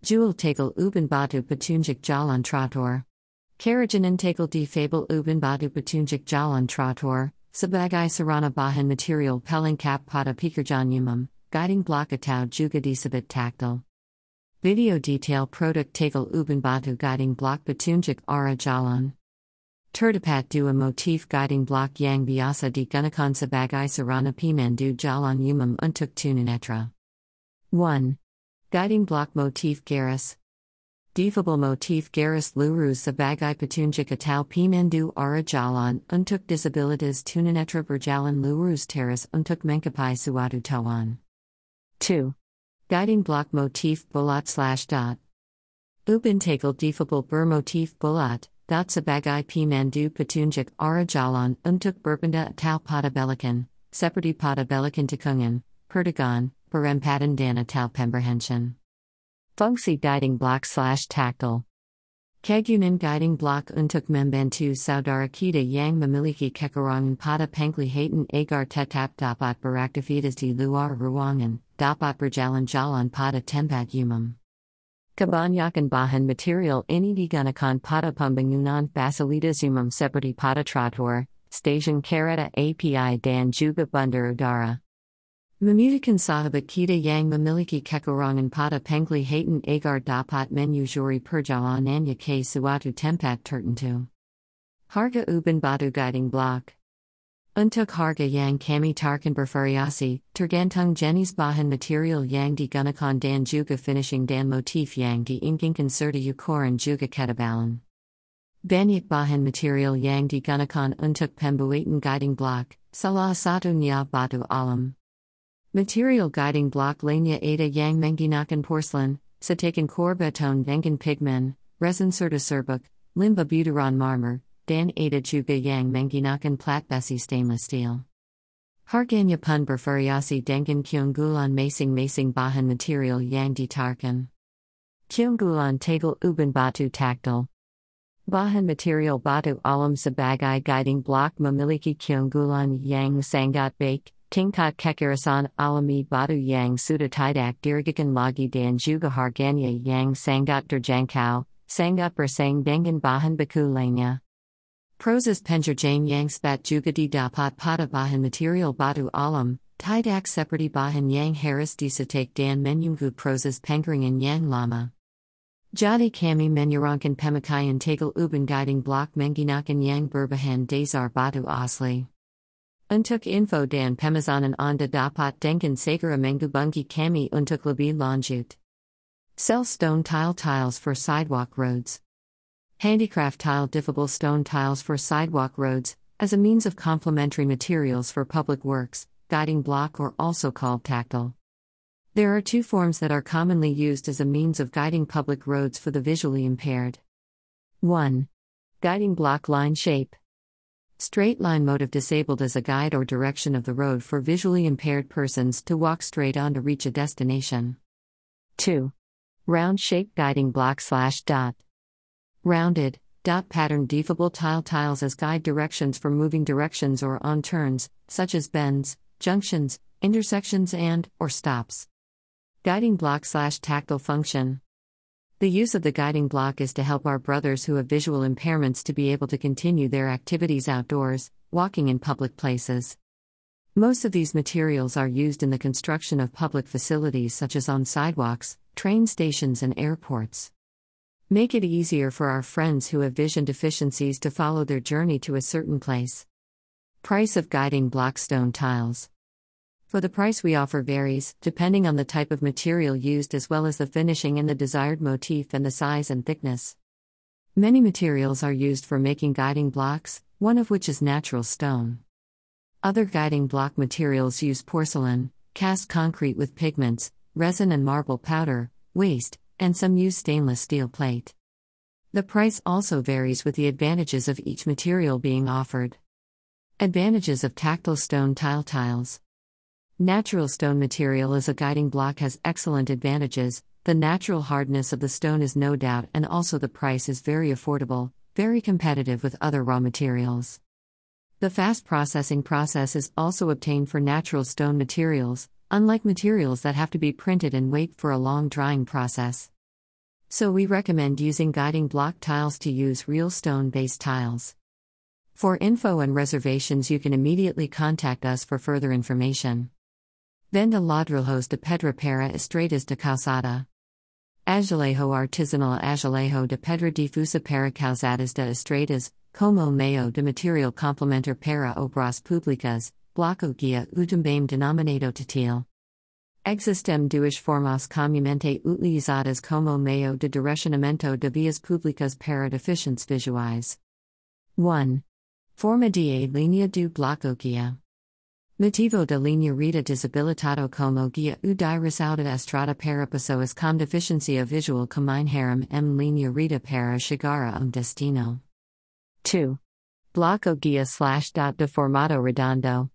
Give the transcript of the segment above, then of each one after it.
Jewel Tegel Ubin Batu Petunjuk Jalan Trotoar. Karajanan Tegel di Fable Ubin Batu Petunjuk Jalan Trotoar, Sebagai Sarana Bahan Material Pelengkap Pada Pekerjaan Umum, Guiding Block Atau Juga Disebut Tactile. Video detail Product Tegel Uben Batu Guiding Block Petunjuk Ara Jalan. Terdapat dua motif guiding block yang biasa di digunakan sebagai sarana pemandu jalan umum untuk tunanetra. 1. Guiding block motif garis. Defable motif garis lurus sebagai petunjuk atau pemandu ara jalan untuk disabilitas tunanetra berjalan lurus teras untuk mencapai suatu tujuan. 2. Guiding block motif bulat slash dot. Ubin tegel defable ber motif bulat, dot sebagai pemandu petunjuk ara jalan untuk berbenda atau pada belikan, seperti pada belikan tikungan, perdagan, perempatan dan atau pemberhension. Fungsi guiding block slash tactile. Kegunan guiding block untuk membantu saudara kita yang memiliki kekurangan pada penglihatan agar tetap dapat beraktivitas di luar ruangan, dapat berjalan-jalan pada tempat umum. Kebanyakan bahan material ini digunakan pada pembangunan fasilitas umum seperti pada trotoar, stasiun kereta API dan juga bandar udara. Memudahkan sahabat kita yang memiliki kekurangan pada penglihatan agar dapat menyusuri perjalanannya ke suatu tempat tertentu. Harga ubin batu guiding block. Untuk harga yang kami tarkan bervariasi, tergantung jenis bahan material yang digunakan dan juga finishing dan motif yang diinginkan serta ukuran juga ketebalan. Banyak bahan material yang digunakan untuk pembuatan guiding block, salah satunya batu alam. Material guiding block lainnya ada yang menggunakan porcelain, setakan core beton dengan pigmen, resin serta serbuk, limba butaran marmer, dan ada juga yang menggunakan plat besi stainless steel. Harganya pun bervariasi dengan keunggulan masing-masing bahan material yang ditarkan. Keunggulan tegel uban batu tactile. Bahan material batu alam sebagai guiding block memiliki keunggulan yang sangat baik, tingkat kekerasan alami batu yang sudah tidak diragukan lagi dan juga harganya yang sangat terjangkau, sangat bersaing dengan bahan baku lainnya. Proses penjerjang yang spat juga didapat pada bahan material batu alam, tidak seperti bahan yang harus disetek dan menunggu proses pengeringan yang lama. Jadi kami menyarankan pemakaian tegel uban guiding block menggunakan yang berbahan dasar batu asli. Untuk info dan pemesanan anda dapat dengan segera menghubungi kami untuk lebih lanjut. Sell stone tile tiles for sidewalk roads. Handicraft tile diffable stone tiles for sidewalk roads, as a means of complementary materials for public works, guiding block or also called tactile. There are two forms that are commonly used as a means of guiding public roads for the visually impaired. 1. Guiding block line shape. Straight line motive disabled as a guide or direction of the road for visually impaired persons to walk straight on to reach a destination. 2. Round shape guiding block slash dot. Rounded, dot pattern defable tile tiles as guide directions for moving directions or on turns, such as bends, junctions, intersections, and or stops. Guiding block slash tactile function. The use of the guiding block is to help our brothers who have visual impairments to be able to continue their activities outdoors, walking in public places. Most of these materials are used in the construction of public facilities such as on sidewalks, train stations, and airports. Make it easier for our friends who have vision deficiencies to follow their journey to a certain place. Price of guiding block stone tiles. For the price we offer varies, depending on the type of material used as well as the finishing and the desired motif and the size and thickness. Many materials are used for making guiding blocks, one of which is natural stone. Other guiding block materials use porcelain, cast concrete with pigments, resin and marble powder, waste, and some use stainless steel plate. The price also varies with the advantages of each material being offered. Advantages of tactile stone tile tiles. Natural stone material as a guiding block has excellent advantages. The natural hardness of the stone is no doubt, and also the price is very affordable, very competitive with other raw materials. The fast processing process is also obtained for natural stone materials, unlike materials that have to be printed and wait for a long drying process. So we recommend using guiding block tiles to use real stone based tiles. For info and reservations, you can immediately contact us for further information. Venda ladrilhos de pedra para estretas de calçada. Azulejo artesanal Azulejo de pedra difusa para calçadas de estretas, como meio de material complementar para obras públicas, bloco guia utambame denominado tatil. Existem duas formas comumente utilizadas como meio de direcionamento de vias públicas para deficientes visuais. 1. Forma de linha do bloco guia. Motivo da linha rita desabilitado como guia u direção da estrada para pessoas com deficiência visual caminharam em linha rita para chegar a um destino. 2. Bloco guia slash dot deformado redondo.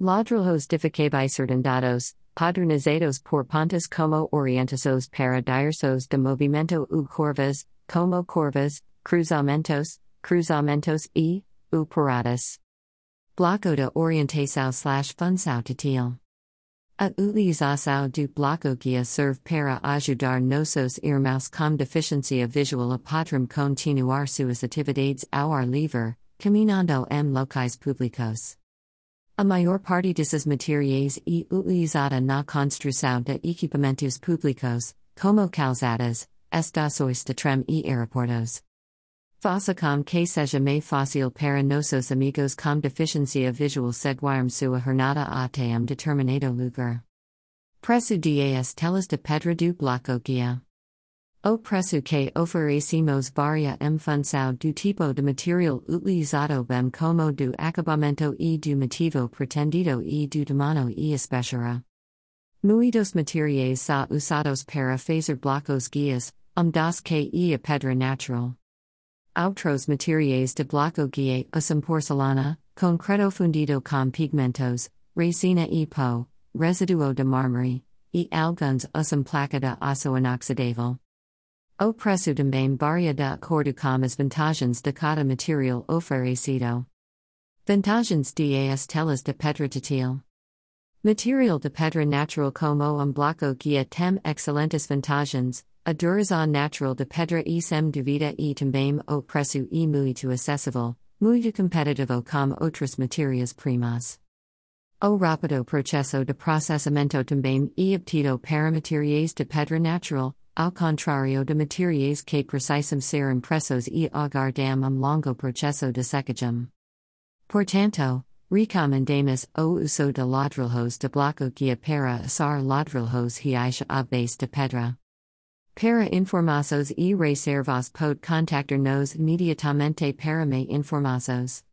Ladrilhos dificabicerdandados, padronizados por pontos como orientados para diversos de movimento u curvas, como curvas, cruzamentos, cruzamentos e, u paradas. Bloco de orientação slash função tatil. A utilização do bloco guia serve para ajudar nossos irmãos com deficiência visual a podrem continuar suas atividades ao ar livre, caminhando em locais públicos. A maior parte desses materiais é utilizada na construção de equipamentos públicos, como calçadas, estações de trem e aeroportos. Faça com que seja mais fácil para nossos amigos com deficiência visual seguirem sua jornada até um determinado lugar. Preço das telas de pedra do bloco guia. O preço que oferecemos varia em função do tipo de material utilizado bem como do acabamento e do motivo pretendido e do tamanho e espessura. Muitos materiais são usados para fazer blocos guias, um das que e a pedra natural. Outros materiais de bloco guia usam porcelana, concreto fundido com pigmentos, resina e pó, residuo de mármore, e alguns usam placa de inoxidável. O preço também varia de acordo com as vantagens de cada material oferecido. Vantagens das telas de pedra tátil. Material de pedra natural como um bloco guia tem excelentes vantagens, a natural de pedra e sem dúvida e também o preço e muito acessível, muito competitivo com outras matérias primas. O rápido processo de processamento também é obtido para materiais de pedra natural, ao contrário de materiais que precisam ser impressos e aguardam um longo processo de secagem. Portanto, recomendamos o uso de ladrilhos de bloco guia para assar ladrilhos reais à base de pedra. Para informações e reservas pode contactar nos imediatamente para me.